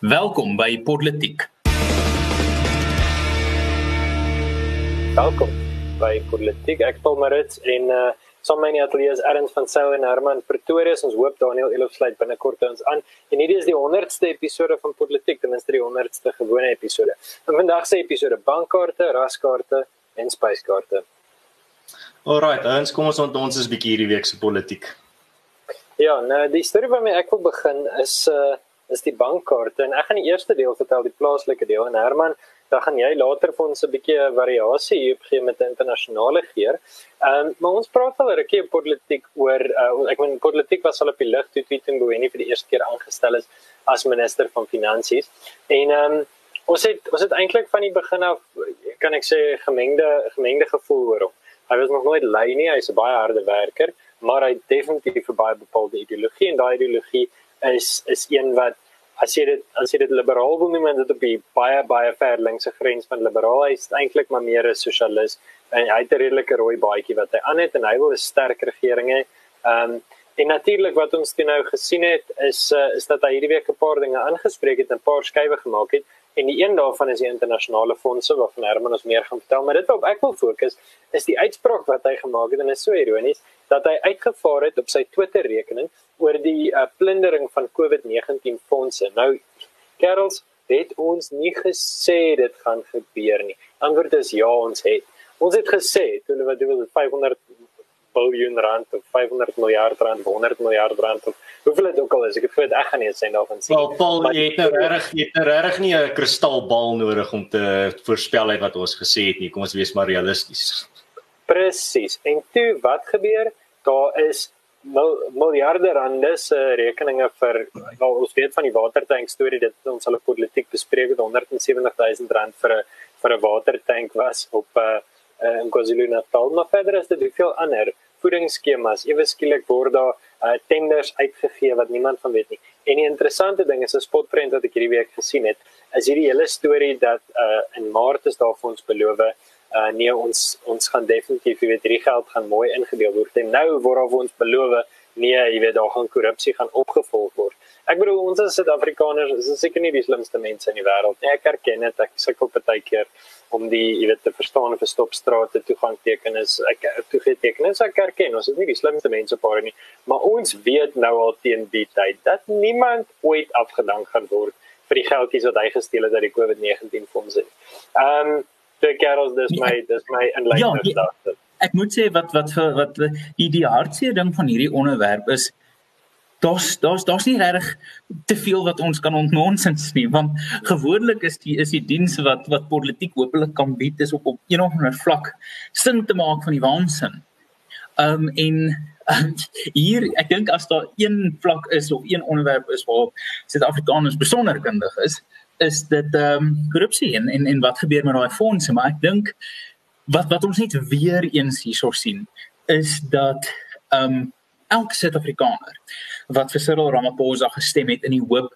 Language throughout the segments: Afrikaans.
Welkom by Politiek. Welkom by Politiek. Ek Paul Marits en uh saam met my ateljee is Erns van Sail en Herman Pretoria. Ons hoop Daniel Elof sluit binnekort ons aan. En hierdie is die 100ste episode van Politiek, ten minste die 100ste gewone episode. En vandag se episode bankkaarte, raskaarte en spyskaarte. Alrite, ons kom ons ont ons is bietjie hierdie week se politiek. Ja, nou die storie waarmee ek wil begin is uh is die bankkaarte en ek gaan die eerste deel vertel, die plaaslike deel en Herman dan gaan jy later vir ons 'n bietjie variasie hier gee met 'n internasionale geer. Ehm um, maar ons praat al 'n rukkie op politiek oor uh, ek meen politiek was al op die lig toe Mboweni vir die eerste keer aangestel is as minister van finansies. En ehm um, ons het ons het eintlik van die begin af kan ek sê gemengde gemengde gevoel oor hom. Hy was nog nooit lui nie, hy's 'n baie harde werker, maar hy het definitief 'n baie bepaalde ideologie en daai ideologie is is een wat as jy dit as jy dit liberaal wil noem, dan dit op die baie baie ver linkse grens van liberaal is eintlik maar meer 'n sosialis en hy het 'n redelike rooi baadjie wat hy aan het en hy wil 'n sterk regering hê. Ehm um, en natuurlik wat ons toe nou gesien het is uh, is dat hy hierdie week 'n paar dinge aangespreek het en 'n paar skuwe gemaak het en die een daarvan is die internasionale fondse waarvan Herman ons meer gaan vertel maar dit wat ek wil fokus is die uitspraak wat hy gemaak het en is so ironies dat hy uitgevaar het op sy Twitter rekening oor die uh, plundering van COVID-19 fondse. Nou Karels het ons nie gesê dit gaan gebeur nie. Antwoord is ja, ons het. Ons het gesê toe hulle wat doen met 500 biljoen rand of 500 miljard rand, 100 miljard rand of hoeveel dit ook al is. Ek het geweet ek gaan nie sê daarvan sien. Wel, Paul, jy het nou reg, jy het nou reg nie 'n kristalbal nodig om te voorspel uit wat ons gesê het nie. Kom ons wees maar realisties. Presies. En toe wat gebeur? Daar is miljarde rande se rekeninge vir nou ons weet van die watertank storie dit ons hulle politiek bespreek het 170 000 rand vir 'n vir 'n watertank was op 'n uh, uh, in KwaZulu-Natal maar verder is dit hoeveel ander voedingsskemas ewe skielik word daar uh, tenders uitgegee wat niemand van weet nie en die interessante ding is 'n spotprent wat ek hierdie week gesien het is hierdie hele storie dat uh, in Maart is daar vir ons beloof uh nee ons ons gaan definitief jy weet hierdie geld gaan mooi ingedeel word. En nou waarop ons beloof nee jy weet daar gaan korrupsie gaan opgevolg word. Ek bedoel ons as suid-afrikaners is seker nie die slimste mense in die wêreld nie. Ek erken dit ek sukkel baie keer om die jy weet te verstaan of stopstrate toegang teken is ek toegee teken is ek erken ons is nie die slimste mense op aarde nie. Maar ons weet nou al teen die tyd dat niemand ooit afgedank gaan word vir die geldjies wat hy gesteel het uit die COVID-19 fondse ehm um, twee kerels dis my dis my inleiding ja, daar. Ek moet sê wat wat vir wat die die hartseer ding van hierdie onderwerp is daar's daar's daar's nie regtig te veel wat ons kan ontnonsens nie want gewoonlik is die is die diens wat wat politiek hopelik kan bied is op op een of ander vlak sin te maak van die waansin. Um en um, hier ek dink as daar een vlak is of een onderwerp is waar Suid-Afrikaners besonder kundig is, is dit ehm um, korrupsie en, en en wat gebeur met daai fondse? Maar ek dink wat wat ons net weer eens hierso sien is dat ehm um, elke Suid-Afrikaner wat vir Cyril Ramaphosa gestem het in die hoop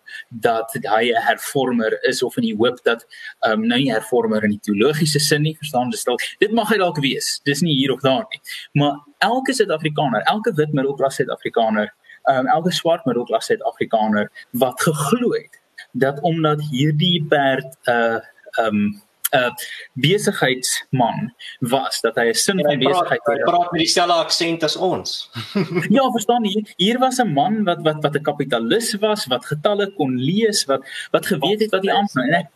dat hy 'n hervormer is of in die hoop dat ehm um, nou nie hervormer in die teologiese sin nie verstaan? Dis dalk dit mag hy dalk wees. Dis nie hier of daar nie. Maar elke Suid-Afrikaner elke wit middelklas Suid-Afrikaner ehm um, elke swart middelklas Suid-Afrikaner wat geglo het dat omdat hierdie perd 'n uh, ehm um, 'n uh, besigheidsman was dat hy 'n sin van besigheid het. Hy praat met dieselfde aksent as ons. ja, verstaan jy? Hier was 'n man wat wat wat 'n kapitalis was, wat getalle kon lees, wat wat geweet het wat die aanvang en ek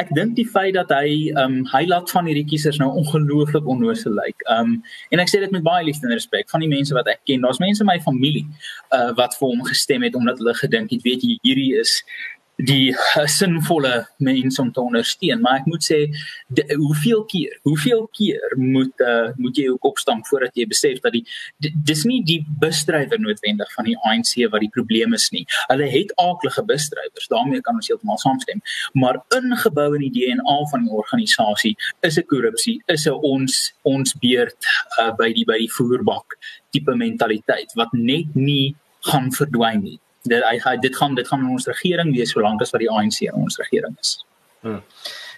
ek dink die feit dat hy ehm um, hy laat van hierdie kiesers nou ongelooflik onnoosel lyk. Like. Ehm um, en ek sê dit met baie liefde en respek van die mense wat ek ken. Daar's mense in my familie uh wat vir hom gestem het omdat hulle gedink het, weet jy, hierdie is die sinvolle mense om te ondersteun maar ek moet sê de, hoeveel keer hoeveel keer moet uh, moet jy ook opstamp voordat jy besef dat die dis nie die busdrywer noodwendig van die ANC wat die probleem is nie. Hulle het aaklige busdrywers daarmee kan ons heeltemal saamstem maar ingebou in die DNA van die organisasie is 'n korrupsie is 'n ons ons beurt uh, by die by die voerbak tipe mentaliteit wat net nie gaan verdwyn nie dit hy, hy dit gaan dit gaan ons regering wees solank as wat die ANC ons regering is. Hmm.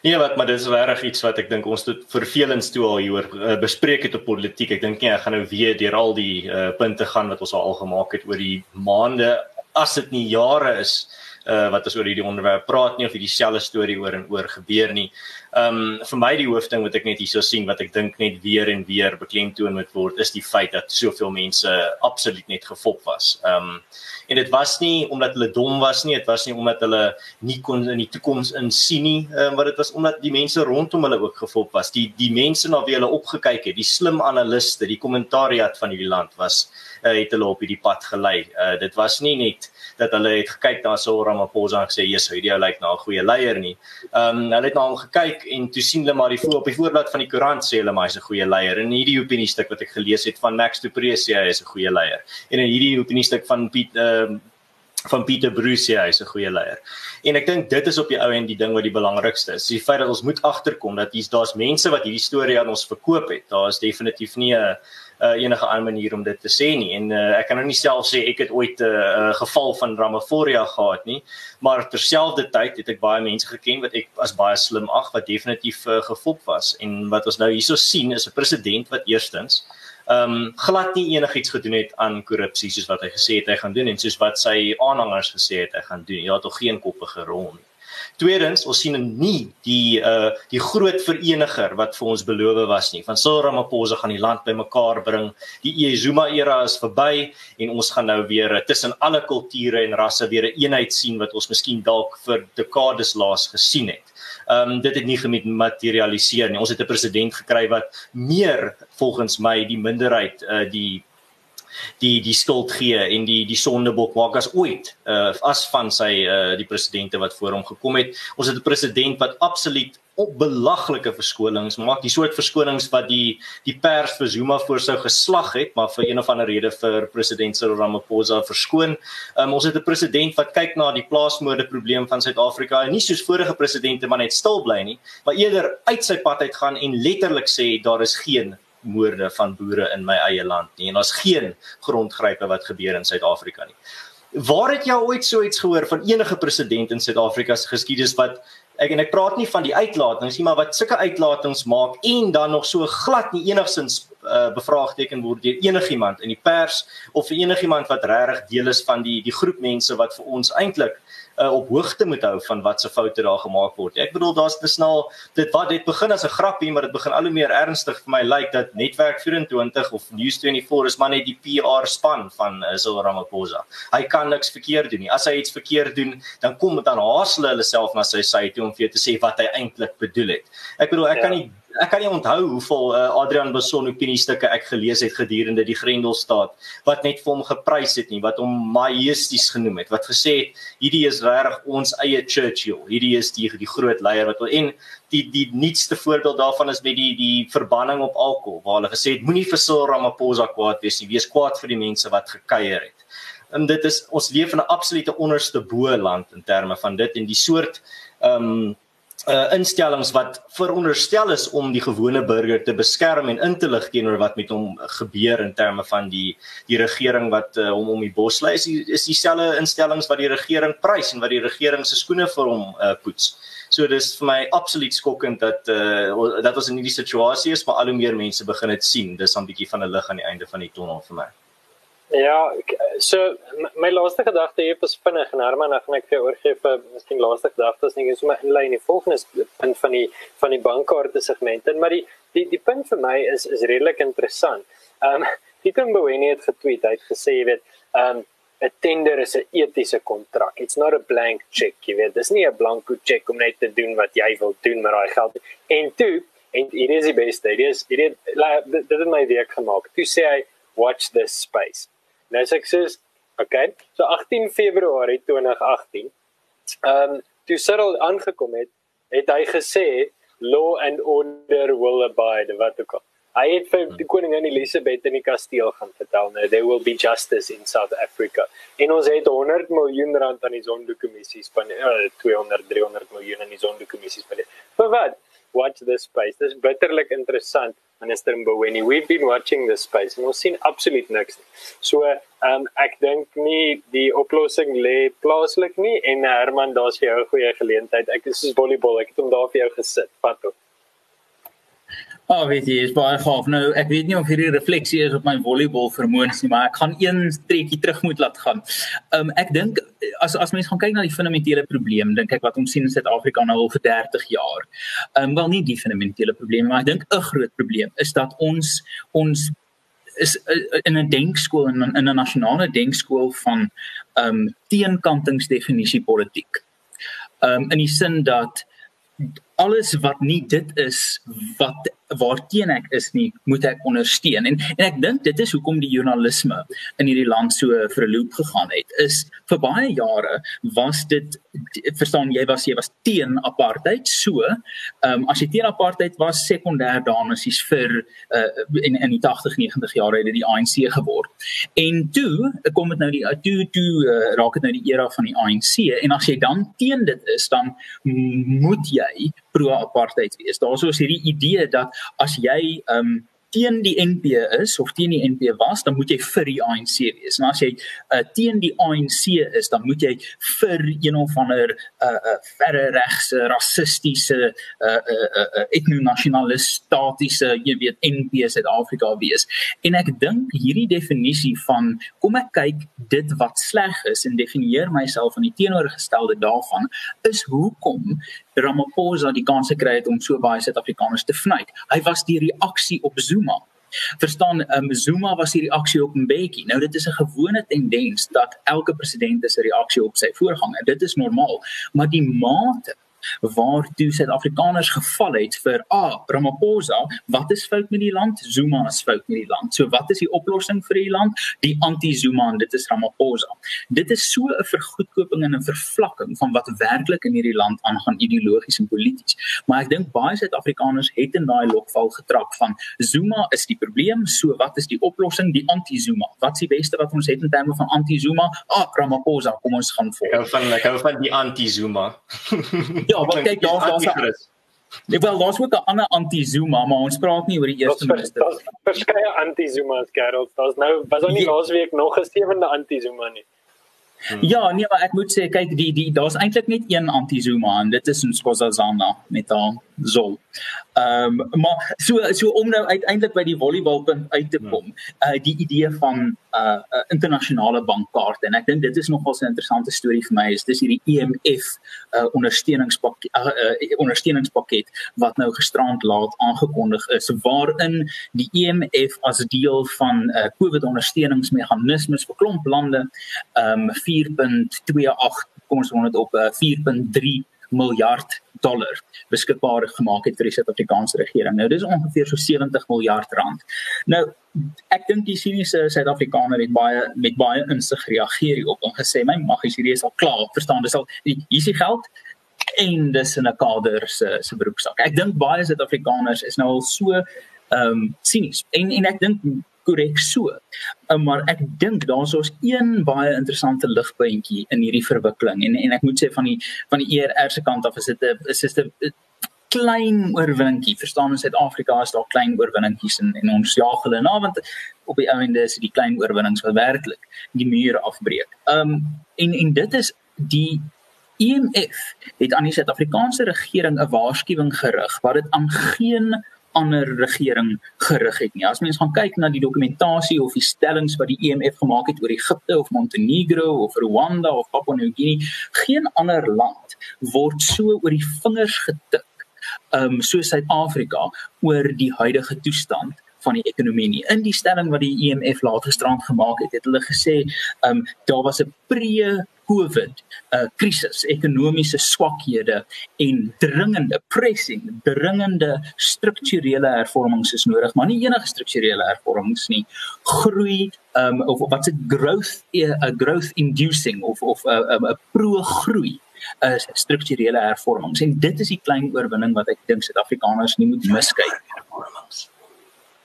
Nee wat maar dis regtig iets wat ek dink ons tot vervelends toe al hier uh, bespreek het op politiek. Ek dink nie ek gaan nou weer deur al die uh, punte gaan wat ons al gemaak het oor die maande as dit nie jare is uh wat as oor hierdie onderwerp praat nie of hierdie selfde storie oor en oor gebeur nie. Um vir my die hoofding wat ek net hierso sien wat ek dink net weer en weer beklemtoon moet word is die feit dat soveel mense absoluut net gefop was. Um en dit was nie omdat hulle dom was nie, dit was nie omdat hulle nie kon in die toekoms insien nie, um, maar dit was omdat die mense rondom hulle ook gefop was. Die die mense na wie hulle opgekyk het, die slim analiste, die kommentariat van hierdie land was uh, het hulle op hierdie pad gelei. Uh, dit was nie net dat hulle het gekyk na Cyril Ramaphosa en gesê Jesus, hierdie ou lyk na 'n goeie leier nie. Ehm um, hulle het na hom gekyk en toe sien hulle maar die voor op die voorblad van die koerant sê hulle maar hy's 'n goeie leier. En hierdie opinie stuk wat ek gelees het van Max du Preez sê hy is 'n goeie leier. En in hierdie opinie stuk van Piet ehm uh, van Pieter Bruce hy is 'n goeie leier. En ek dink dit is op die ou en die ding wat die belangrikste is. Die feit dat ons moet agterkom dat hier's daar's mense wat hierdie storie aan ons verkoop het. Daar is definitief nie 'n uh, enige ander manier om dit te sê nie. En uh, ek kan nou nie self sê ek het ooit 'n uh, uh, geval van Ramaphoria gehad nie, maar terselfdertyd het ek baie mense geken wat ek as baie slim ag wat definitief uh, gefop was en wat ons nou hierso sien is 'n president wat eerstens ehm um, glad nie enigiets gedoen het aan korrupsie soos wat hy gesê het hy gaan doen en soos wat sy aanhangers gesê het hy gaan doen. Ja, tog geen koppe gerol nie. Tweedens, ons sien nie die uh die groot vereniger wat vir ons beloof was nie. Van Cyril Ramaphosa gaan die land bymekaar bring. Die Zuma era is verby en ons gaan nou weer uh, tussen alle kulture en rasse weer 'n een eenheid sien wat ons miskien dalk vir dekades laas gesien het. Ehm um, dit het nie gematerialiseer nie. Ons het 'n president gekry wat meer volgens my die minderheid uh die die die skuld gee en die die sondebok maak as ooit uh as van sy uh die presidente wat voor hom gekom het. Ons het 'n president wat absoluut op belaglike verskonings maak, die soort verskonings wat die die pers vir Zuma voor sou geslag het, maar vir een of ander rede vir president Cyril Ramaphosa verskoon. Um, ons het 'n president wat kyk na die plaasmoorde probleem van Suid-Afrika en nie soos vorige presidente maar net stil bly nie, maar eerder uit sy pad uit gaan en letterlik sê daar is geen moorde van boere in my eie land nie en daar's geen grondgrype wat gebeur in Suid-Afrika nie. Waar het jy ooit so iets gehoor van enige president in Suid-Afrika se geskiedenis wat ek en ek praat nie van die uitlatings nie, maar wat sulke uitlatings maak en dan nog so glad nie enigsins uh, bevraagteken word deur enigiemand in die pers of vir enigiemand wat regtig deel is van die die groep mense wat vir ons eintlik uh, op hoogte moet hou van wat se foute daar gemaak word. Ek bedoel daar's te snel dit wat dit begin as 'n grappie, maar dit begin al hoe meer ernstig vir my lyk like, dat Netwerk 24 of News24 is maar net die PR span van uh, Cyril Ramaphosa. Hy kan niks verkeerd doen nie. As hy iets verkeerd doen, dan kom dit dan haas hulle hulle self na sy sy toe om vir te sê wat hy eintlik bedoel het. Ek bedoel ek ja. kan nie ek kan nie onthou hoeveel uh, Adrian Bason opiniestukke ek gelees het gedurende die Grendelstaat wat net vir hom geprys het nie, wat hom majesties genoem het, wat gesê het hierdie is regtig ons eie Churchill. Hierdie is die die groot leier wat en die die nuutste voorbeeld daarvan is met die die verbanning op alkohol waar hulle gesê het moenie vir Cyril Ramaphosa kwaad wees nie, wees kwaad vir die mense wat gekuier het. En dit is ons leef in 'n absolute onderste bo land in terme van dit en die soort ehm um, uh instellings wat veronderstel is om die gewone burger te beskerm en in te lig teenoor wat met hom gebeur in terme van die die regering wat uh, hom om die bos lê is die, is dieselfde instellings wat die regering prys en wat die regering se skoene vir hom uh, poets. So dis vir my absoluut skokkend dat uh dat ons in hierdie situasie is maar al hoe meer mense begin dit sien. Dis 'n bietjie van 'n lig aan die einde van die tonnel vir my. Ja, so my laaste gedagte hier is vinnig en Herman, ek gaan ek vir oorgee vir miskien laaste gedagtes net so my inlei in die volgende punt van die van die bankkaarte segment. En maar die die die punt vir my is is redelik interessant. Ehm um, Pieter Mboweni het getweet, hy het gesê jy weet, ehm um, 'n tender is 'n etiese kontrak. It's not a blank check, jy weet. Dis nie 'n blanko check om net te doen wat jy wil doen met daai geld. En toe, en hier is die beste. Dit is het dit het my week gemaak. Toe sê hy watch this space. Nou sê ek sê, okay. So 18 Februarie 2018. Ehm um, toe Cyril aangekom het, het hy gesê law and order will abide wat ook al. Hy het vir die koningin Elizabeth in die kasteel gaan vertel nou there will be justice in South Africa. En ons het 100 miljoen rand aan die Zondo-kommissie spandeer, uh, 200 300 miljoen aan die Zondo-kommissie spandeer. Vir wat? Watch this space. Dis bitterlik interessant Minister Mboweni. We've been watching this space and ons sien absoluut niks. So, um, ek dink nie die oplossing lê plaaslik nie en Herman, daar's vir jou 'n goeie geleentheid. Ek is soos volleybal, ek het hom daar vir jou gesit. Vat op. Ah, oh, weet jy, is baie gaaf. Nou, ek weet nie of hierdie refleksie is op my volleybal vermoëns nie, maar ek gaan een trekkie terug moet laat gaan. Um ek dink as as mense gaan kyk na die fundamentele probleem, dink ek wat ons sien in Suid-Afrika nou al vir 30 jaar. Um wel nie die fundamentele probleem, maar ek dink 'n groot probleem is dat ons ons is uh, in 'n denkskool in 'n nasionale denkskool van um teenkantingsdefinisie politiek. Um in die sin dat alles wat nie dit is wat waarteen ek is nie moet ek ondersteun. En en ek dink dit is hoekom die joernalisme in hierdie land so vir 'n loop gegaan het is vir baie jare was dit verstaan jy was jy was teen apartheid. So ehm um, as jy teen apartheid was sekondêr dames is vir uh, in in die 80 90 jare het dit die ANC geword. En toe kom dit nou die toe toe uh, raak dit nou die era van die ANC en as jy dan teen dit is dan moet jy pro apartheid wees. Daaroor is hierdie idee dat as jy um teen die NP is of teen die NP was, dan moet jy vir die ANC wees. En as jy uh, teen die ANC is, dan moet jy vir een of ander 'n uh, uh, verre regse rassistiese uh, uh, uh, etnonasionalistatiese, jy weet, NP Suid-Afrika wees. En ek dink hierdie definisie van kom ek kyk dit wat sleg is en definieer myself aan die teenoorgestelde daarvan is hoekom Ramaphosa die kans gekry het om so baie Suid-Afrikaners te vnuit. Hy was die reaksie op Zuma. Verstaan, um, Zuma was die reaksie op Mbeki. Nou dit is 'n gewone tendens dat elke president 'n reaksie op sy voorganger. Dit is normaal, maar die mate waartoe Suid-Afrikaners geval het vir ah Ramaphosa, wat is fout met die land? Zuma is fout met die land. So wat is die oplossing vir die land? Die anti-Zuma en dit is Ramaphosa. Dit is so 'n vergoedkoping en 'n vervlakking van wat werklik in hierdie land aangaan ideologies en polities. Maar ek dink baie Suid-Afrikaners het in daai lokval getrap van Zuma is die probleem, so wat is die oplossing? Die anti-Zuma. Wat is die beste wat ons het in terme van anti-Zuma? Ah Ramaphosa, kom ons gaan voor. Ek hou van ek hou van die anti-Zuma. Ja, wat kyk daar daar's Nee, wel, daar's ook 'n ander anti-Zuma, maar ons praat nie oor die eerste minister. Daar's verskeie anti-Zuma's, Karel. Daar's nou was ook nie ja. laasweek nog 'n sewende anti-Zuma nie. Hmm. Ja, nee, maar ek moet sê kyk die die daar's eintlik net een anti-Zuma en dit is in Skosazana met haar Zol. Ehm um, maar so so om nou uiteindelik by die volleybalpunt uit te kom, uh die idee van 'n uh, internasionale bankkaart en ek dink dit is nogal 'n interessante storie vir my is dis hierdie EMF uh ondersteuningspakket uh, uh, ondersteuningspakket wat nou gisterand laat aangekondig is waarin die EMF as deel van 'n uh, COVID ondersteuningsmeganismes vir klomp lande ehm um, 4.28 kom ons word dit op uh, 4.3 miljard dollar beskikbaar gemaak het vir die Suid-Afrikaanse regering. Nou dis ongeveer so 70 miljard rand. Nou ek dink die siniese Suid-Afrikaner het baie met baie insig reageer hierop en gesê my maggies hierdie is al klaar. Verstaan, dis al hier is die geld en dis in 'n kader se se broeksak. Ek dink baie Suid-Afrikaners is nou al so ehm um, sinies. En en ek dink korrek so. Um, maar ek dink daar's ons een baie interessante ligpuntjie in hierdie verwikkeling en en ek moet sê van die van die ERR se kant af is dit 'n is dit 'n klein oorwinningkie. Verstaan ons Suid-Afrika is daar klein oorwinningkies en en ons jaag hulle na want op die einde is dit die klein oorwinnings wat werklik die muur afbreek. Um en en dit is die IMF het aan die Suid-Afrikaanse regering 'n waarskuwing gerig wat dit aan geen ander regering gerig het nie. As mens gaan kyk na die dokumentasie of die stellings wat die EMF gemaak het oor Egipte of Montenegro of Rwanda of Papua New Guinea, geen ander land word so oor die vingers getik um soos Suid-Afrika oor die huidige toestand van die ekonomie nie. In die stelling wat die IMF e laat gisterand gemaak het, het hulle gesê, ehm um, daar was 'n pre-COVID 'n uh, krisis, ekonomiese swakhede en dringende pressing, dringende strukturele hervormings is nodig, maar nie enige strukturele hervormings nie. Groei um, of wat se growth 'n eh, growth inducing of of 'n 'n uh, pro-groei is uh, strukturele hervormings en dit is die klein oorwinning wat ek dink Suid-Afrikaners nie moet miskyk hervormings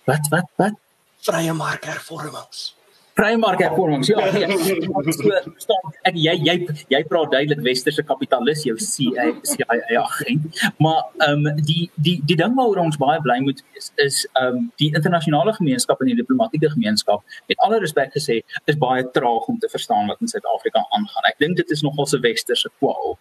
Wat wat wat? Vrye mark hervormings. Vrymarkhervormings. Ja, nee. so staan ek jy jy jy praat duidelik westerse kapitalis jou CIA CIA agent. Maar ehm um, die die die ding waaroor ons baie bly moet wees is ehm um, die internasionale gemeenskap en die diplomatieke gemeenskap het alle respek gesê is baie traag om te verstaan wat in Suid-Afrika aangaan. Ek dink dit is nogal 'n westerse kwaal.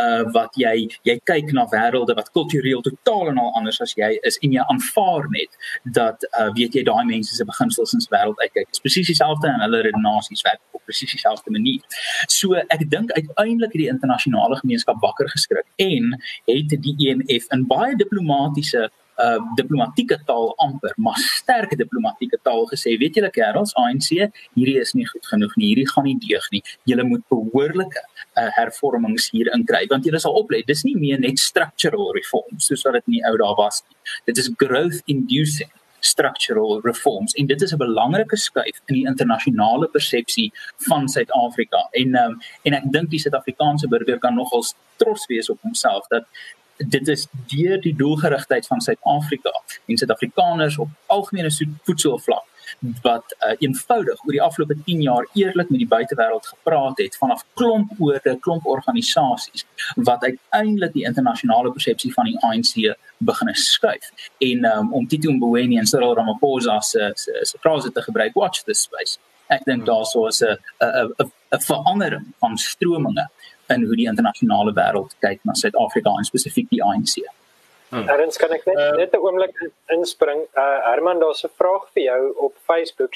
Uh wat jy jy kyk na wêrelde wat kultureel totaal en al anders as jy is en jy aanvaar net dat uh weet jy daai mense se beginsels in die wêreld uitkyk. Presies dieselfde dieselfde en hulle redenasies werk op presies dieselfde manier. So ek dink uiteindelik het die internasionale gemeenskap wakker geskrik en het die EMF in baie diplomatisiese uh diplomatieke taal amper maar sterk diplomatieke taal gesê weet julle kerels ANC hierdie is nie goed genoeg nie hierdie gaan nie deeg nie. Julle moet behoorlike uh, hervormings hier inkry want julle sal oplet. Dis nie meer net structural reforms soos wat dit in die ou dae was nie. Dit is growth inducing structural reforms. En dit is 'n belangrike skuif in die internasionale persepsie van Suid-Afrika en um, en ek dink die Suid-Afrikaanse burger kan nogals trots wees op homself dat dit is deur die doelgerigtheid van Suid-Afrika en Suid-Afrikaners op algemene voedselvlak wat uh, eenvoudig oor die afgelope 10 jaar eerlik met die buitewêreld gepraat het vanaf klomp oorde, klomp organisasies wat uiteindelik die internasionale persepsie van die ANC begin skuif. En um, om Tito Mboweni en Cyril Ramaphosa se se se frase te gebruik, watch this space. Ek dink hmm. daar sou 'n 'n 'n verandering van strominge in hoe die internasionale wêreld kyk na Suid-Afrika en spesifiek die ANC. Hmm. Erns kan ek net uh, net 'n oomblik inspring. Uh Herman, daar's 'n vraag vir jou op Facebook.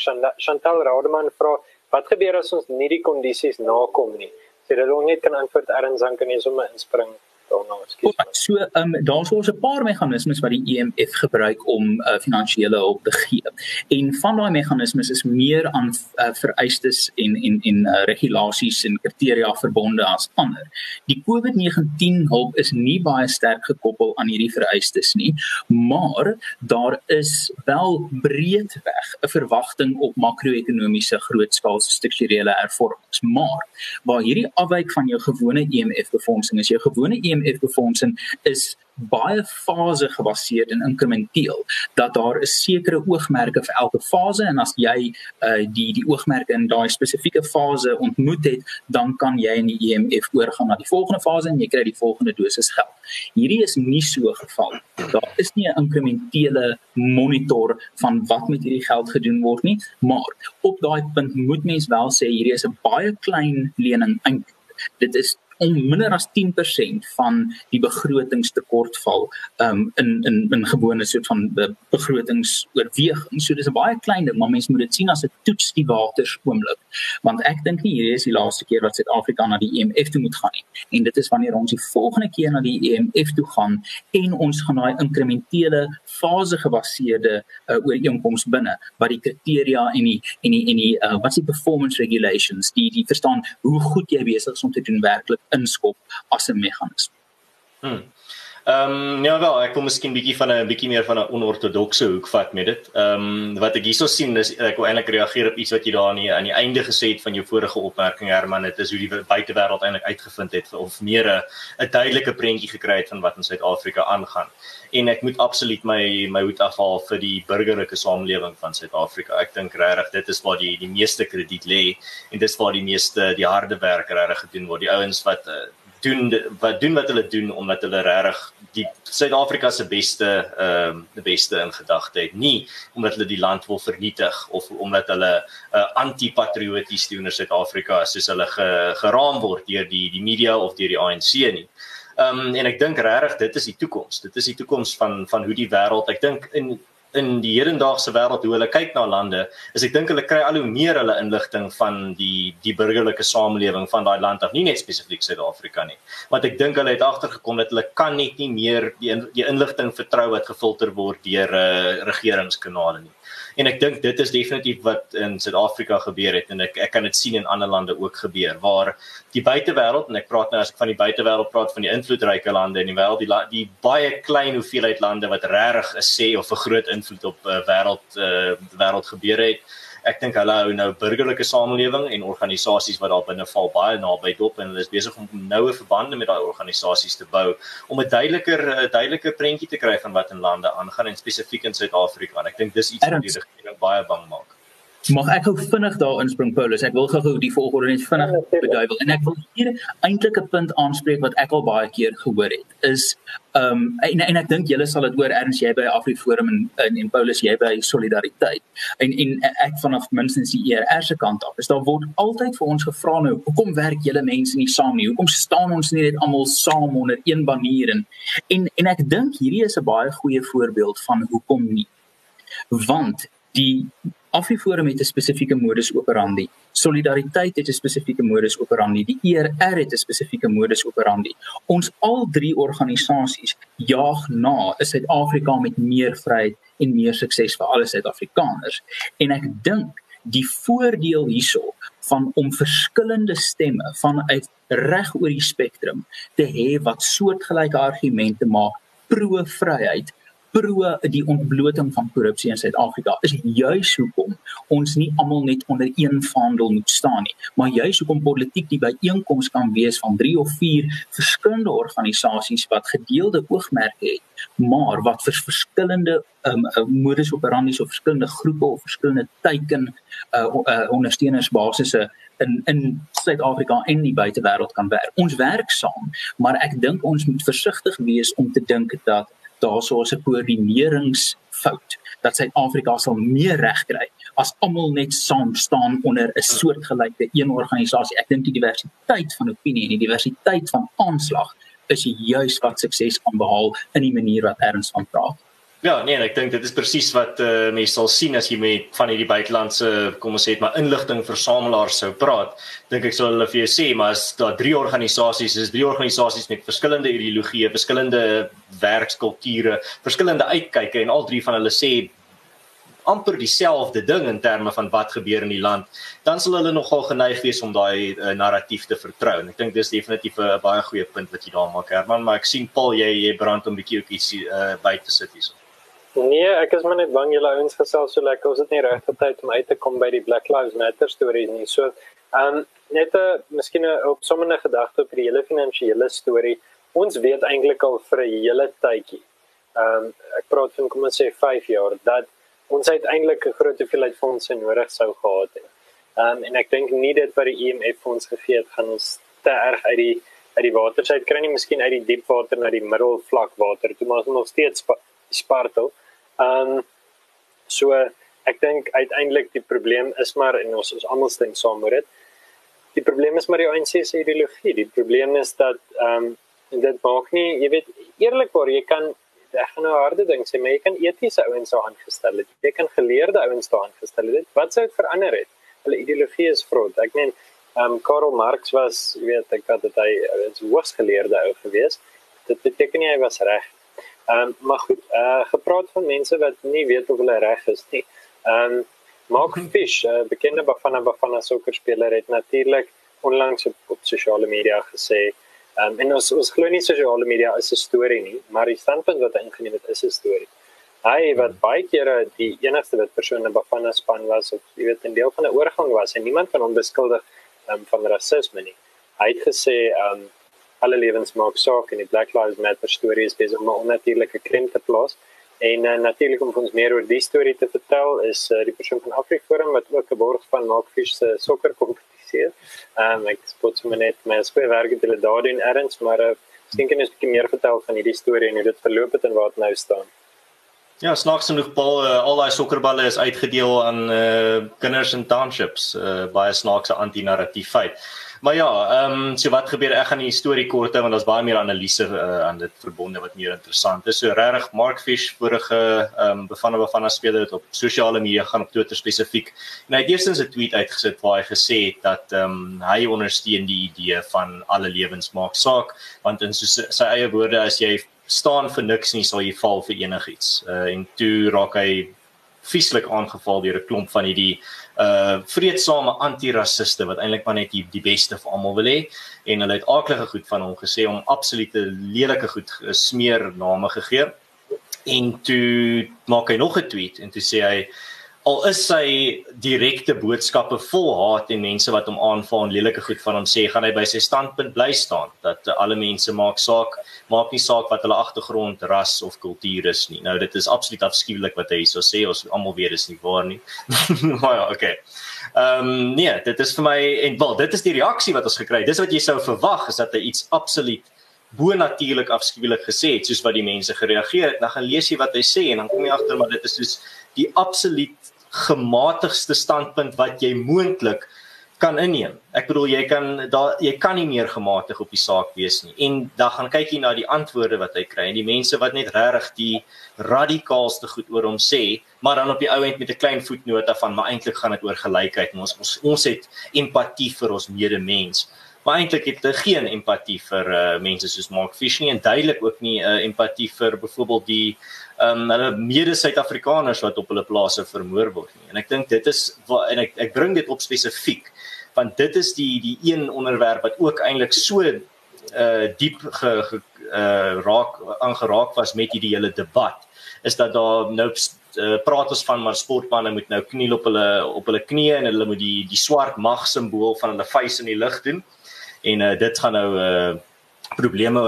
Chantal Rademan vra: "Wat gebeur as ons nie die kondisies nakom nie?" Sê dit ook net kan antwoord Erns dan kan jy sommer inspring daarna skielik. So ehm um, daar's ons 'n paar meganismes wat die EMF gebruik om uh, finansiële hulp te gee. En van daai meganismes is meer aan uh, vereistes en en en uh, regulasies en kriteria verbonde as ander. Die COVID-19 hulp is nie baie sterk gekoppel aan hierdie vereistes nie, maar daar is wel breedweg 'n verwagting op makro-ekonomiese grootskaalse strukturele hervormings. Maar waar hierdie afwyk van jou gewone EMF befondsing is, jou gewone EMF IMF befondsing is baie fase gebaseerd en inkrementeel dat daar 'n sekere oogmerke vir elke fase en as jy uh, die die oogmerke in daai spesifieke fase ontmoet het dan kan jy in die IMF oorgaan na die volgende fase en jy kry die volgende dosis geld. Hierdie is nie so geval. Daar is nie 'n inkrementele monitor van wat met hierdie geld gedoen word nie, maar op daai punt moet mens wel sê hierdie is 'n baie klein lening eintlik. Dit is om minder as 10% van die begrotingstekortval um in in in gewone soort van be begrotingsoorweging. So dis 'n baie klein ding, maar mense moet dit sien as 'n toets die waters oomblik. Want ek dink nie hierdie is die laaste keer wat Suid-Afrika na die EMF toe moet gaan nie. En dit is wanneer ons die volgende keer na die EMF toe gaan en ons gaan daai inkrementele fase gebaseerde uh, ooreenkoms binne wat die kriteria en die en die en die uh, wat is die performance regulations die die verstaan hoe goed jy besig is om te doen werklik inskop as 'n meganisme. Hmm. Ehm um, ja wel, ek kom miskien bietjie van 'n bietjie meer van 'n onortodokse hoek vat met dit. Ehm um, wat ek hierso sien is ek wil eintlik reageer op iets wat jy daar aan die aan die einde gesê het van jou vorige opmerking Herman, dit is hoe die buitewêreld eintlik uitgevind het of meer 'n 'n duidelike prentjie gekry het van wat in Suid-Afrika aangaan. En ek moet absoluut my my hoed afhaal vir die burgerlike samelewing van Suid-Afrika. Ek dink regtig dit is waar die die meeste krediet lê en dis waar die meeste die harde werk regtig gedoen word. Die ouens wat uh, doen wat doen wat hulle doen omdat hulle regtig die Suid-Afrika se beste ehm uh, die beste in gedagte het nie omdat hulle die land wil vernietig of omdat hulle uh, anti-patrioties teenoor Suid-Afrika soos hulle ge, geraam word deur die die media of deur die ANC nie. Ehm um, en ek dink regtig dit is die toekoms. Dit is die toekoms van van hoe die wêreld ek dink in in die hedendaagse wêreld hoe hulle kyk na lande, is ek dink hulle kry al hoe meer hulle inligting van die die burgerlike samelewing van daai land af, nie net spesifiek Suid-Afrika nie. Want ek dink hulle het agtergekom dat hulle kan net nie meer die die inligting vertrou wat gefilter word deur uh, regeringskanale nie en ek dink dit is definitief wat in Suid-Afrika gebeur het en ek ek kan dit sien in ander lande ook gebeur waar die buitewêreld en ek praat nou as ek van die buitewêreld praat van die invloedryke lande in die wêreld die die baie klein hoeveelheid lande wat regtig 'n sê of 'n groot invloed op uh, wêreld uh, wêreld gebeur het ek dink hulle hou nou burgerlike samelewing en organisasies wat daar binne val baie naby dop en hulle is besig om noue verbande met daai organisasies te bou om 'n duideliker duideliker prentjie te kry van wat in lande aangaan en spesifiek in Suid-Afrika en ek dink dis iets wat die regering baie bang maak. Mag ek gou vinnig daar inspring Paulus? Ek wil gou die volgorde net vinnig ja, beduiwel en ek wil hier eintlik 'n punt aanspreek wat ek al baie keer gehoor het. Is ehm um, en en ek dink julle sal dit hoor erns jy by Afriforum en, en en Paulus jy by Solidariteit. En en ek vanaf minstens die ERR se kant af. Is daar word altyd vir ons gevra nou, hoekom werk julle mense nie saam nie? Hoekom staan ons nie net almal saam onder een banner en en en ek dink hierdie is 'n baie goeie voorbeeld van hoekom nie. Want die Afriforum het 'n spesifieke modus operandi. Solidariteit het 'n spesifieke modus operandi. Die ERR het 'n spesifieke modus operandi. Ons al drie organisasies jaag na 'n Suid-Afrika met meer vryheid en meer sukses vir alle Suid-Afrikaners. En ek dink die voordeel hierso van om verskillende stemme vanuit reg oor die spektrum te hê wat soortgelyke argumente maak pro vryheid pro die ontbloting van korrupsie in Suid-Afrika is juis hoekom ons nie almal net onder een vaandel moet staan nie, maar juis hoekom politiek die byeenkoms kan wees van 3 of 4 verskillende organisasies wat gedeelde oogmerke het, maar wat vir verskillende um, modus operandi of verskillende groepe of verskillende teiken uh, uh, ondersteunersbasisse in in Suid-Afrika en die buitewêreld kan werk. Ons werk saam, maar ek dink ons moet versigtig wees om te dink dat daarso 'n koördineringsfout dat Suid-Afrika sal meer reg kry as almal net saam staan onder 'n soortgelyke een organisasie. Ek dink die diversiteit van opinie en die diversiteit van aanslag is juis wat sukses kan behaal in die manier wat erns van praat. Ja, nee, ek dink dit is presies wat uh, mense sal sien as jy met van hierdie buitelandse, kom ons sê maar inligting versamelaars sou praat. Dink ek sou hulle vir jou sê, maar as daar drie organisasies is, drie organisasies met verskillende ideologieë, verskillende werkskulture, verskillende uitkyke en al drie van hulle sê amper dieselfde ding in terme van wat gebeur in die land, dan sal hulle nogal geneig wees om daai uh, narratief te vertrou. En ek dink dis definitief 'n baie goeie punt wat jy daar maak, Herman, maar ek sien Paul jy jy brand om 'n bietjie ook iets uh, by te sit hierso. Nee, ek is maar net bang julle ouens gesels so lekker. Ons het nie regte tyd om uit te kom by die Black Lives Matter stories nie. So, ehm um, net 'n miskien 'n op sommer 'n gedagte op die hele finansiële storie. Ons weet eintlik al vir 'n hele tydjie. Ehm um, ek praat van kom ons sê 5 jaar dat ons uiteindelik 'n groot hoeveelheid fondse nodig sou gehad het. Ehm um, en ek dink nie dit wat die IMF e ons gegee het gaan ons te erg uit die uit die water sê kry nie miskien uit die diep water na die middelvlak water toe maar ons nog steeds spartel. Ehm um, so ek dink uiteindelik die probleem is maar en ons ons almal stem saam met dit. Die probleem is maar die ANC se ideologie. Die probleem is dat ehm um, dit maak nie, jy weet eerlikwaar jy kan ek gaan nou harde ding sê, maar jy kan etiese ouens daar aangestel het. Jy kan geleerde ouens daar aangestel het. Wat sou dit verander het? Hulle ideologie is vrot. Ek meen ehm um, Karl Marx was, jy weet, ek het dit hy is hoogs geleerde ou gewees. Dit beteken nie hy was reg Ehm um, maar goed, eh uh, gepraat van mense wat nie weet of hulle reg is nie. Ehm um, Mark Fish, 'n uh, bekende Bafana Bafana sokkerspeler het natuurlik onlangs op, op sosiale media gesê, ehm um, en ons ons glo nie sosiale media is 'n storie nie, maar die standpunt wat hy ingeneem het is 'n storie. Hy wat baie kere die enigste wat persoon in Bafana span was of jy weet 'n deel van 'n oorgang was en niemand van hom beskuldig um, van rasisme nie. Hy het gesê ehm um, alle lewens maak saak en die Black Lives Matter storie is besig om 'n onnatuurlike klem te plaas. En uh, natuurlik om ons meer oor die storie te vertel is uh, die persoon van Afriforum wat ook 'n borg van Markfish se sokker kompetisie. Ehm um, ek spot sommer net my skoe werk het hulle daar doen erns, maar uh, miskien kan jy 'n bietjie meer vertel van hierdie storie en hoe dit verloop het en waar dit nou staan. Ja, snaaks genoeg Paul, uh, al daai sokkerballe is uitgedeel aan uh, kinders in townships, uh, baie snaakse anti-narratief feit. Maar ja, ehm um, so wat gebeur? Ek gaan die storie kort hou want daar's baie meer analise uh, aan dit verbonde wat meer interessant is. So regtig Mark Fish vorige ehm um, bevanne bevanne speler het op sosiale media gaan op Twitter spesifiek. En hy het eerstens 'n tweet uitgesit waar hy gesê het dat ehm um, hy ondersteun die idee van alle lewens maak saak want in sy, sy eie woorde as jy staan vir niks nie sal jy val vir enigiets. Uh, en toe raak hy vieslik aangeval deur 'n klomp van hierdie uh vreedsame anti-rassiste wat eintlik maar net die, die beste vir almal wil hê en hulle het aaklige goed van hom gesê om absolute lelike goed smeer name gegee. En toe maak hy nog 'n tweet en toe sê hy al is sy direkte boodskappe vol haat en mense wat hom aanval en lelike goed van hom sê, gaan hy by sy standpunt bly staan dat alle mense maak saak, maak nie saak wat hulle agtergrond, ras of kultuur is nie. Nou dit is absoluut afskuwelik wat hy hierso sê, ons almal weet dis nie waar nie. maar ja, okay. Ehm um, nee, dit is vir my en wel, dit is die reaksie wat ons gekry het. Dis wat jy sou verwag is dat hy iets absoluut bo natuurlik afskuwelik gesê het soos wat die mense gereageer het. Dan gaan lees jy wat hy sê en dan kom jy agter maar dit is soos die absoluut gematigste standpunt wat jy moontlik kan inneem. Ek bedoel jy kan daar jy kan nie meer gematig op die saak wees nie. En dan gaan kyk jy na die antwoorde wat hy kry en die mense wat net regtig die radikaalste goed oor hom sê, maar dan op die ou end met 'n klein voetnota van maar eintlik gaan dit oor gelykheid en ons ons ons het empatie vir ons medemens. Maar eintlik het hy geen empatie vir uh, mense soos Mark Fish nie en duidelik ook nie uh, empatie vir byvoorbeeld die ehm um, hulle mede Suid-Afrikaners wat op hulle plase vermoor word nie. En ek dink dit is wat en ek ek bring dit op spesifiek want dit is die die een onderwerp wat ook eintlik so uh diep ge, ge uh raak aangeraak was met hierdie hele debat is dat daar nou uh, praat ons van maar sportmense moet nou kniel op hulle op hulle knieë en hulle moet die die swart mag simbool van hulle vuis in die lug doen en uh, dit gaan nou uh probleme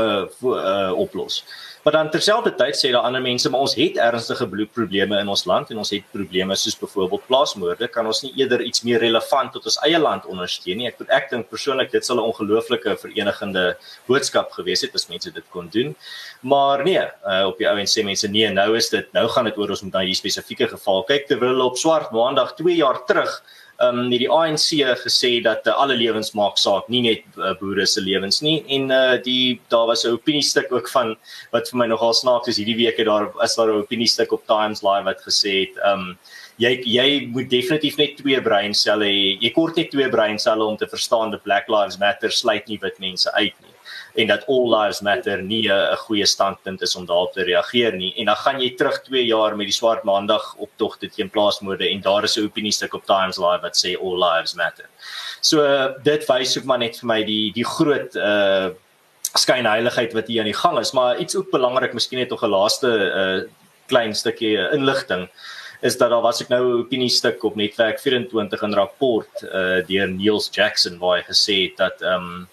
uh, oplos. Maar dan terselfdertyd sê daar ander mense maar ons het ernstige bloedprobleme in ons land en ons het probleme soos byvoorbeeld plaasmoorde. Kan ons nie eerder iets meer relevant tot ons eie land ondersteun nie? Ek ek dink persoonlik dit sal 'n ongelooflike verenigende boodskap gewees het as mense dit kon doen. Maar nee, uh, op die ou en sê mense nee, nou is dit nou gaan dit oor ons moet na hierdie spesifieke geval kyk terwyl op swart maandag 2 jaar terug ehm um, die ANC gesê dat uh, alle lewens maak saak, nie net uh, boere se lewens nie. En uh die daar was 'n opiniestuk ook van wat vir my nogal snaaks is hierdie week het daar is daar 'n opiniestuk op Times Live wat gesê het ehm um, jy jy moet definitief net twee breinselle hê. Jy kort net twee breinselle om te verstaan dat Black Lives Matter sluit nie wit mense uit nie en dat all lives matter nie 'n goeie standpunt is om daarop te reageer nie en dan gaan jy terug 2 jaar met die swart maandag optog teen plaasmoorde en daar is 'n opiniestuk op Times Live wat sê all lives matter. So dit wys ook maar net vir my die die groot uh skynheiligheid wat hier aan die gang is, maar iets ook belangrik, miskien net nog 'n laaste uh klein stukkie inligting is dat daar was ek nou 'n opiniestuk op netwerk 24 in rapport uh deur Niels Jackson waar hy gesê het dat um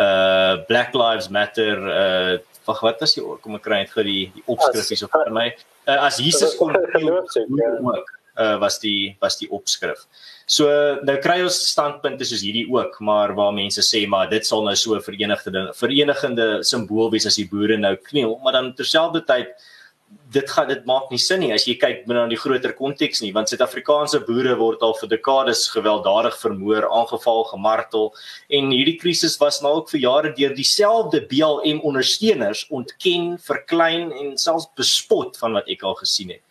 uh Black Lives Matter uh wag wat is die kom ek kry net gou die die opskrifies op vir my uh, as Jesus kon ook uh was die was die opskrif. So nou kry ons standpunte soos hierdie ook, maar waar mense sê maar dit sal nou so verenigde verenigende simbool wees as die boere nou kniel, maar dan terselfdertyd dit gaan dit maak nie sin nie as jy kyk binne aan die groter konteks nie want Suid-Afrikaanse boere word al vir dekades gewelddadig vermoor, aangeval, gemartel en hierdie krisis was nou ook vir jare deur dieselfde BLM ondersteuners ontken, verklein en selfs bespot van wat ek al gesien het.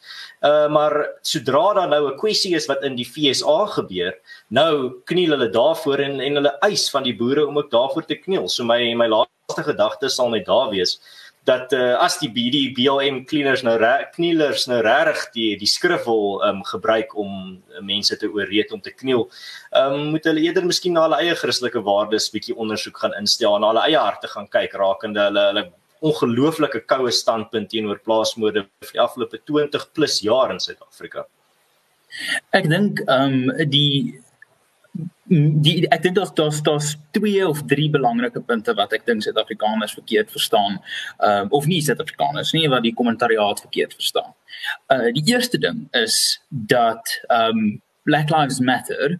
Uh maar sodra daar nou 'n kwessie is wat in die FSA gebeur, nou kniel hulle daarvoor en en hulle eis van die boere om ook daarvoor te kniel. So my my laaste gedagte sal net daar wees dat uh, as die BD BLM cleaners nou knielers nou regtig die die skrif wil um, gebruik om mense te ooreed om te kniel, um, moet hulle eerder miskien na hulle eie Christelike waardes bietjie ondersoek gaan instel en na hulle eie harte gaan kyk rakende hulle hulle ongelooflike koue standpunt teenoor plaasmoorde vir die afgelope 20 plus jaar in Suid-Afrika. Ek dink ehm um, die die ek dink daar's daar's daar's twee of drie belangrike punte wat ek dink Suid-Afrikaners verkeerd verstaan. Ehm uh, of nie Suid-Afrikaners nie wat die kommentariaat verkeerd verstaan. Uh die eerste ding is dat ehm um, Black Lives Matter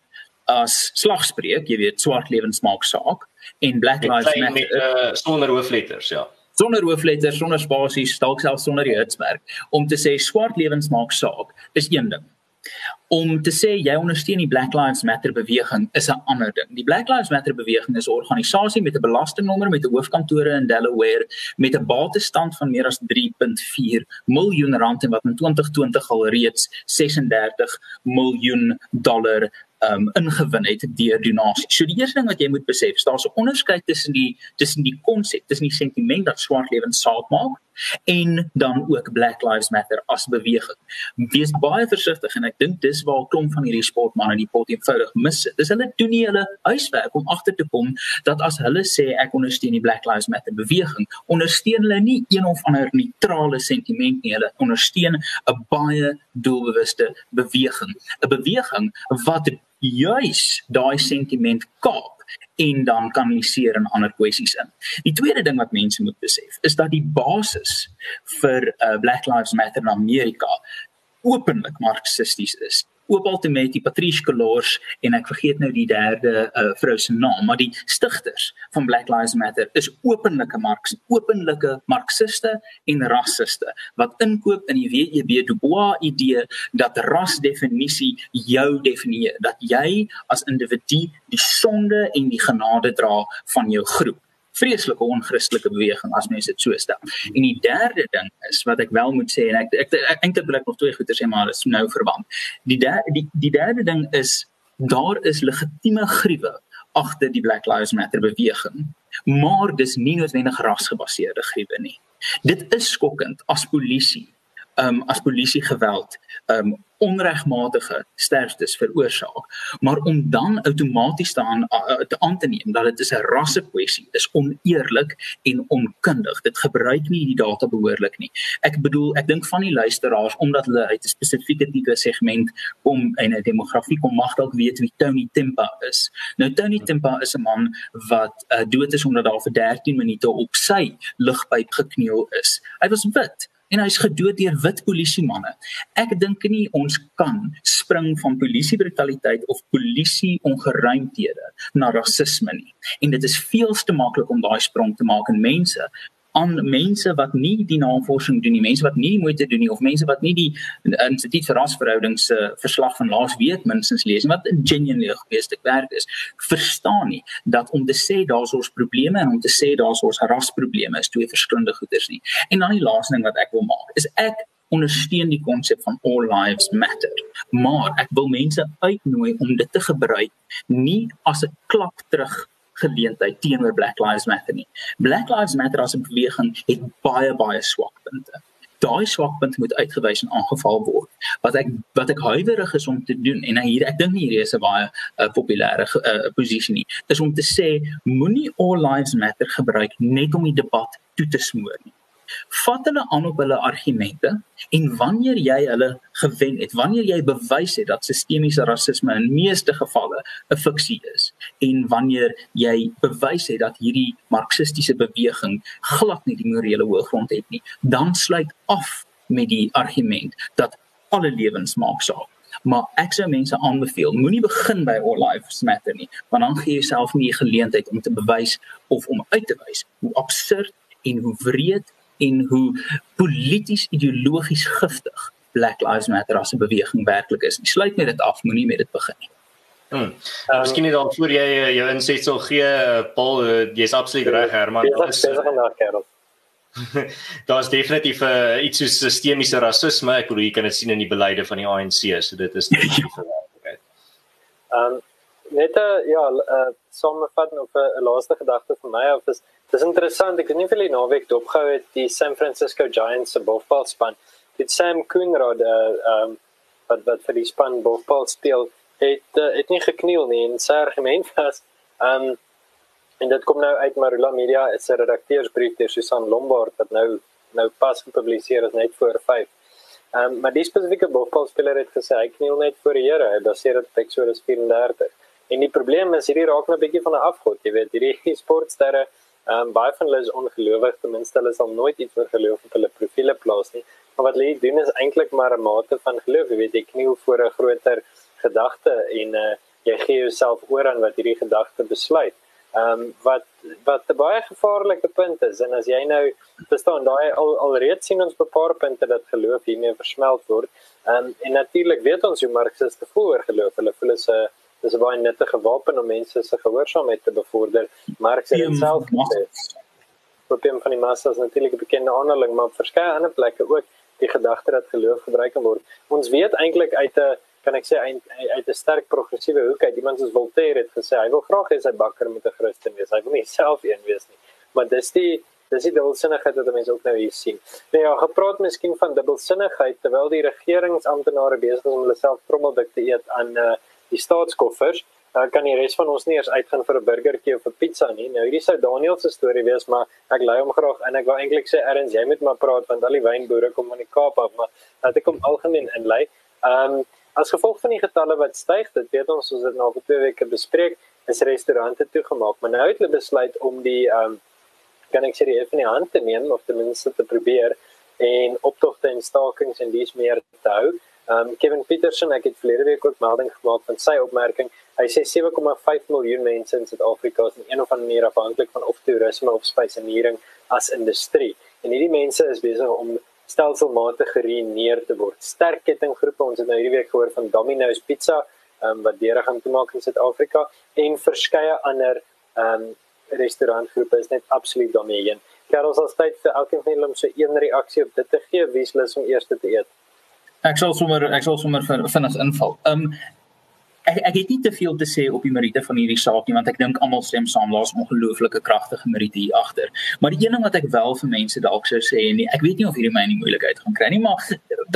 as slagspreuk, jy weet, swart lewens maak saak en Black Lives Matter met, uh, sonder hoofletters, ja sonder hoofletters, sonder spasies, dalk selfs sonder die hitsmerk om te sê swart lewens maak saak is een ding om te sê jy ondersteun die Black Lives Matter beweging is 'n ander ding. Die Black Lives Matter beweging is 'n organisasie met 'n belastingnommer met 'n hoofkantore in Delaware met 'n batestand van meer as 3.4 miljoen rand en wat in 2020 al reeds 36 miljoen dollar um ingewin het deur donasies. So die eerste ding wat jy moet besef, daar's 'n onderskeid tussen die tussen die konsep, tussen die sentiment dat swart lewens saak maak en dan ook Black Lives Matter as beweging. Wees baie versigtig en ek dink dis waar 'n klomp van hierdie sportmense die pot eenvoudig mis. Dis hulle doen nie hulle huiswerk om agter te kom dat as hulle sê ek ondersteun die Black Lives Matter beweging, ondersteun hulle nie een of ander neutrale sentiment nie. Hulle ondersteun 'n baie doelbewuste beweging, 'n beweging wat juis daai sentiment kaap en dan kanaliseer in ander kwessies in. Die tweede ding wat mense moet besef is dat die basis vir uh, Black Lives Matter in Amerika openlik marxisties is oop altemetie Patrice Colors en ek vergeet nou die derde uh, vrou se naam, maar die stigters van Black Lives Matter is openlike marx, openlike marxiste en rassiste wat inkoop in die WEB Du Bois idee dat rasdefinisie jou definieer, dat jy as individu die sonde en die genade dra van jou groep vreeslike onchristelike beweging as mense dit so stel. En die derde ding is wat ek wel moet sê en ek ek, eintlik wil ek nog twee goeie sê maar is nou verband. Die der, die die derde ding is daar is legitieme gruwe agter die Black Lives Matter beweging. Maar dis nie noodwendig rasgebaseerde gruwe nie. Dit is skokkend as polisie um, as polisie geweld um, onregmatige sterftes veroorsaak. Maar om dan outomaties te aan te aan te neem dat dit 'n rasse kwessie is oneerlik en onkundig. Dit gebruik nie die data behoorlik nie. Ek bedoel ek dink van die luisteraars omdat hulle uit 'n spesifieke tipe segment kom en 'n demografie kom mag dalk weet wie Tony Tempa is. Nou Tony Tempa is 'n man wat uh, dood is omdat daar vir 13 minute op sy ligpyp gekneel is. Hy was wit en hy's gedood deur wit polisie manne. Ek dink nie ons kan spring van polisie brutaliteit of polisie ongeruimthede na rasisme nie. En dit is veel te maklik om daai sprong te maak en mense aan mense wat nie die navorsing doen nie, mense wat nie die moeite doen nie of mense wat nie die instituut vir rasverhoudings se uh, verslag van laas week minstens lees wat genuinely geweest ek werk is, verstaan nie dat om te sê daar's ons probleme en om te sê daar's ons rasprobleme is twee verskillende goeders nie. En dan die laaste ding wat ek wil maak is ek ondersteun die konsep van all lives matter. Maar ek wil mense uitnooi om dit te gebruik nie as 'n klap terug geleentheid teenoor Black Lives Matter nie. Black Lives Matter as 'n beweging het baie baie swakpunte. Daai swakpunt moet uitgewys en aangeval word. Wat ek wat ek huiwerig is om te doen en hier ek dink nie hierdie is 'n baie uh, populêre uh, posisie nie, is om te sê moenie all lives matter gebruik net om die debat toe te smoor nie vat hulle aan op hulle argumente en wanneer jy hulle gewen het, wanneer jy bewys het dat sistemiese rasisme in meeste gevalle 'n fiksie is en wanneer jy bewys het dat hierdie marxistiese beweging glad nie die morele hoëgrond het nie, dan sluit af met die argument dat alle lewens maak saak. Maar ek sou mense aanbeveel moenie begin by all lives matter nie want dan gee jy jouself nie die geleentheid om te bewys of om uit te wys hoe absurd en hoe wreed en hoe polities ideologies giftig Black Lives Matter as 'n beweging werklik is. Sluit net dit af, moenie met dit begin nie. Hmm. Uh, Miskien net dan voor jy uh, jou insetsel gee, uh, Paul, uh, jy's absoluut reg, Herman. Dit is besig om daar kerel. Daar's definitief uh, iets soos sistemiese rasisme. Ek bedoel jy kan dit sien in die beleide van die ANC, so dit is definitief 'n werklikheid. Ehm net 'n ja, 'n uh, samevatting of 'n uh, laaste gedagte van my of is Dis interessant, ek het nie die naweek dopgehou het die San Francisco Giants se bofbalspan. Dit Sam Coonrod, ehm um, wat wat vir die span bofbal speel, het uh, het nie gekniel nie en sy argument was ehm um, en dit kom nou uit Marula Media, dit se redakteursbrief deur Susan Lombard wat nou nou pas gepubliseer is net voor 5. Ehm um, maar die spesifieke bofbalspeler het gesê hy kniel net voor die Here, hy baseer dit op Exodus 34. En die probleem is hierdie raak nou 'n bietjie van 'n afgod, jy weet, hierdie sportsterre Ehm um, baie van hulle is ongelowig, ten minste hulle sal nooit iets oor geloof op hulle profile plaas nie. Maar wat hulle doen is eintlik maar 'n mate van geloof, jy weet, jy kniel voor 'n groter gedagte en uh, jy gee jouself oor aan wat hierdie gedagte besluit. Ehm um, wat wat 'n baie gevaarlike punt is en as jy nou verstaan daai al alreeds sien ons 'n paar punte dat geloof hiermee versmelt word. Ehm um, en natuurlik weet ons hoe marxiste voor geloof, hulle voel is 'n dis 'n baie nuttige wapen om mense se gehoorsaamheid te bevorder. Marx het dit self gesê. Probleem van die massa is natuurlik 'n bekende aanhaling, maar op verskeie ander plekke ook die gedagte dat geloof gebruik kan word. Ons weet eintlik uit 'n kan ek sê uit 'n sterk progressiewe hoek uit iemand soos Voltaire het gesê hy wil graag hê sy bakker moet 'n Christen wees. Hy wil nie self een wees nie. Maar dis die dis die dubbelsinnigheid wat mense ook nou hier sien. Nou ja, gepraat miskien van dubbelsinnigheid terwyl die regeringsamptenare besig is om hulle self trommeldik te eet aan uh, die staatskoffers. Uh, kan die res van ons nie eers uitgaan vir 'n burgertjie of 'n pizza nie. Nou hierdie sou Daniel se storie wees, maar ek lei hom graag en ek wou eintlik sê Erns, jy moet maar praat want al die wynboere kom aan die Kaap af, maar laat ek hom algemeen inlei. Ehm um, as gevolg van die getalle wat styg, dit weet ons ons het nou vir twee weke bespreek, is restaurante toegemaak, maar nou het hulle besluit om die ehm um, kan ek sê die van die hand te neem of ten minste te probeer en optogte en stakings en dis meer te hou. Ehm um, Kevin Peterson, ek het verlede week ook melding gemaak van sy opmerking Hy sê 7,5 miljoen mense in Suid-Afrika is in een of ander manier afhanklik van of toerisme of spesienering as industrie. En hierdie mense is besig om stelselmatig geruineer te word. Sterk kettinggroepe, ons het nou hierdie week gehoor van Domino's Pizza, um, wat deure gaan toemaak in Suid-Afrika en verskeie ander ehm um, restaurantgroepe is net absoluut daarmee heen. Karel sal tyd vir elkeen van julle om so een reaksie op dit te gee, wie lus om eers te eet. Ek sal sommer ek sal sommer vinnig inval. Ehm um, ek ek het nie te veel te sê op die meriete van hierdie saak nie want ek dink almal stem saam daar's ongelooflike kragtige meriete hier agter. Maar die een ding wat ek wel vir mense dalk sou sê en ek weet nie of hierdie my die moeilikheid gaan kry nie, maar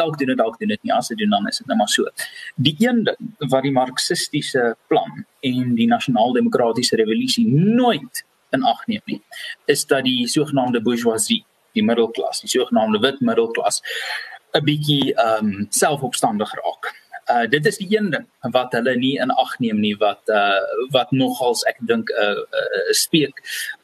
dalk doen dit dalk doen dit nie as dit doen dan is dit net nou maar so. Die een ding wat die marxistiese plan en die nasionaal-demokratiese revolusie nooit in ag neem nie, is dat die sogenaamde bourgeoisie, die middelklas, die sogenaamde wit middelklas 'n bietjie ehm um, selfopstandig raak uh dit is die een ding wat hulle nie in ag neem nie wat uh wat nogals ek dink 'n uh, uh, speek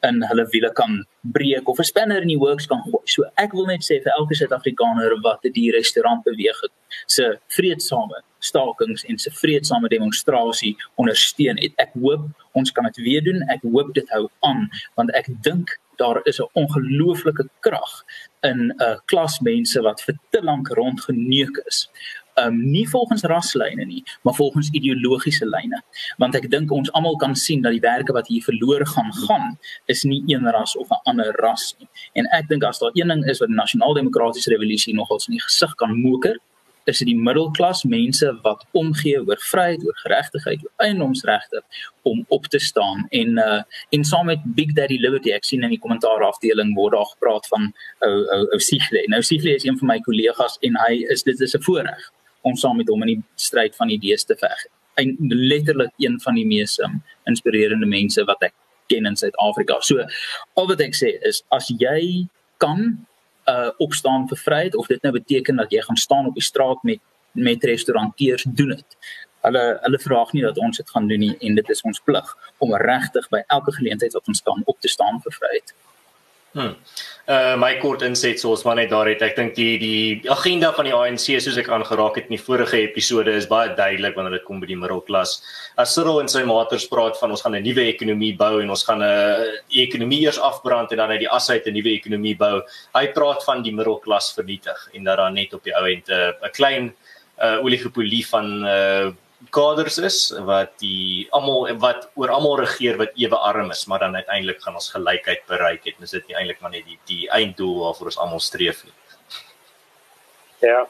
in hulle wiele kan breek of 'n spanner in die works kan gooi. So ek wil net sê vir elke Suid-Afrikaner wat die restaurant beweeg het, se vreedsame stakings en se vreedsame demonstrasie ondersteun het. Ek hoop ons kan dit weer doen. Ek hoop dit hou aan want ek dink daar is 'n ongelooflike krag in 'n uh, klas mense wat vir te lank rondgeneuk is um nie volgens raslyne nie, maar volgens ideologiese lyne. Want ek dink ons almal kan sien dat die werke wat hier verlore gaan gaan, is nie een ras of 'n ander ras nie. En ek dink as daar een ding is wat die nasionaal-demokratiese revolusie nogals in die gesig kan moker, is dit die middelklas mense wat omgee oor vryheid, oor geregtigheid, oor eiendomsregte om op te staan en uh en saam met Big Daddy Liberty ek sien in die kommentaar afdeling word daar gepraat van ou ou ou Sigle. Nou Sigle is een van my kollegas en hy is dit is 'n voorreg om saam met hom in die stryd van idees te veg. En letterlik een van die mees um, inspirerende mense wat ek ken in Suid-Afrika. So al wat ek sê is as jy kan uh opstaan vir vryheid of dit nou beteken dat jy gaan staan op die straat met met restauranteurs doen dit. Hulle hulle verwag nie dat ons dit gaan doen nie en dit is ons plig om regtig by elke geleentheid wat ons kan op te staan vir vryheid. Hmm. Uh my kort inset soos maar net daar het ek dink die die agenda van die ANC soos ek aangeraak het in die vorige episode is baie duidelik wanneer dit kom by die middelklas. As Cyril en sy maters praat van ons gaan 'n nuwe ekonomie bou en ons gaan 'n ekonomie eers afbrand en dan uit die as uit 'n nuwe ekonomie bou. Hy praat van die middelklas vernietig en dat daar net op die ou end 'n klein uh oligopolie van uh kaders is wat die almal wat oor almal regeer wat ewe arm is, maar dan uiteindelik gaan ons gelykheid bereik het. Dis dit nie eintlik maar net die die einddoel waarvoor ons almal streef nie. Ja.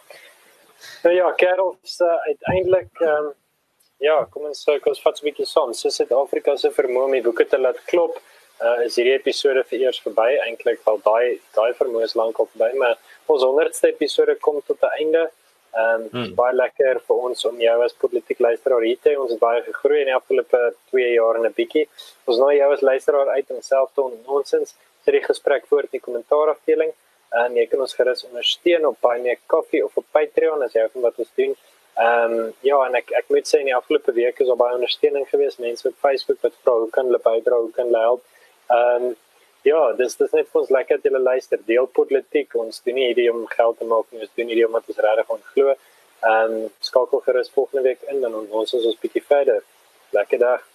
Nou ja, Kerels uh, uiteindelik ehm um, ja, kom ons sê kos vat 'n bietjie son. So Suid-Afrika se vermoë om die boeke te laat klop. Uh, is hierdie episode vir eers verby eintlik al daai daai vermoë is lankal verby maar ons 100ste episode kom tot 'n einde. Ehm um, hmm. baie lekker vir ons om jou as politiek luisteraar hier te hê. Ons het baie gegroei in die afgelope 2 jaar en 'n bietjie. Ons nou jou as luisteraar uit om self te nonsens vir die gesprek voort in die kommentaarafdeling. En jy kan ons gerus ondersteun op Buy Me a Coffee of op Patreon as jy van wat ons doen. Ehm um, ja, en ek ek moet sê in die afgelope week is daar baie ondersteuning gewees. Mense op Facebook wat vra hoe kan hulle bydra, hoe kan hulle help. Ehm um, Ja, dis dis net vir ons lekker dat julle luister. Deel politiek. Ons doen nie hierdie om geld te maak nie. Ons doen hierdie omdat ons regtig aan glo. Ehm um, skakel gerus volgende week in en ons ons is ons bietjie verder. Lekker dag.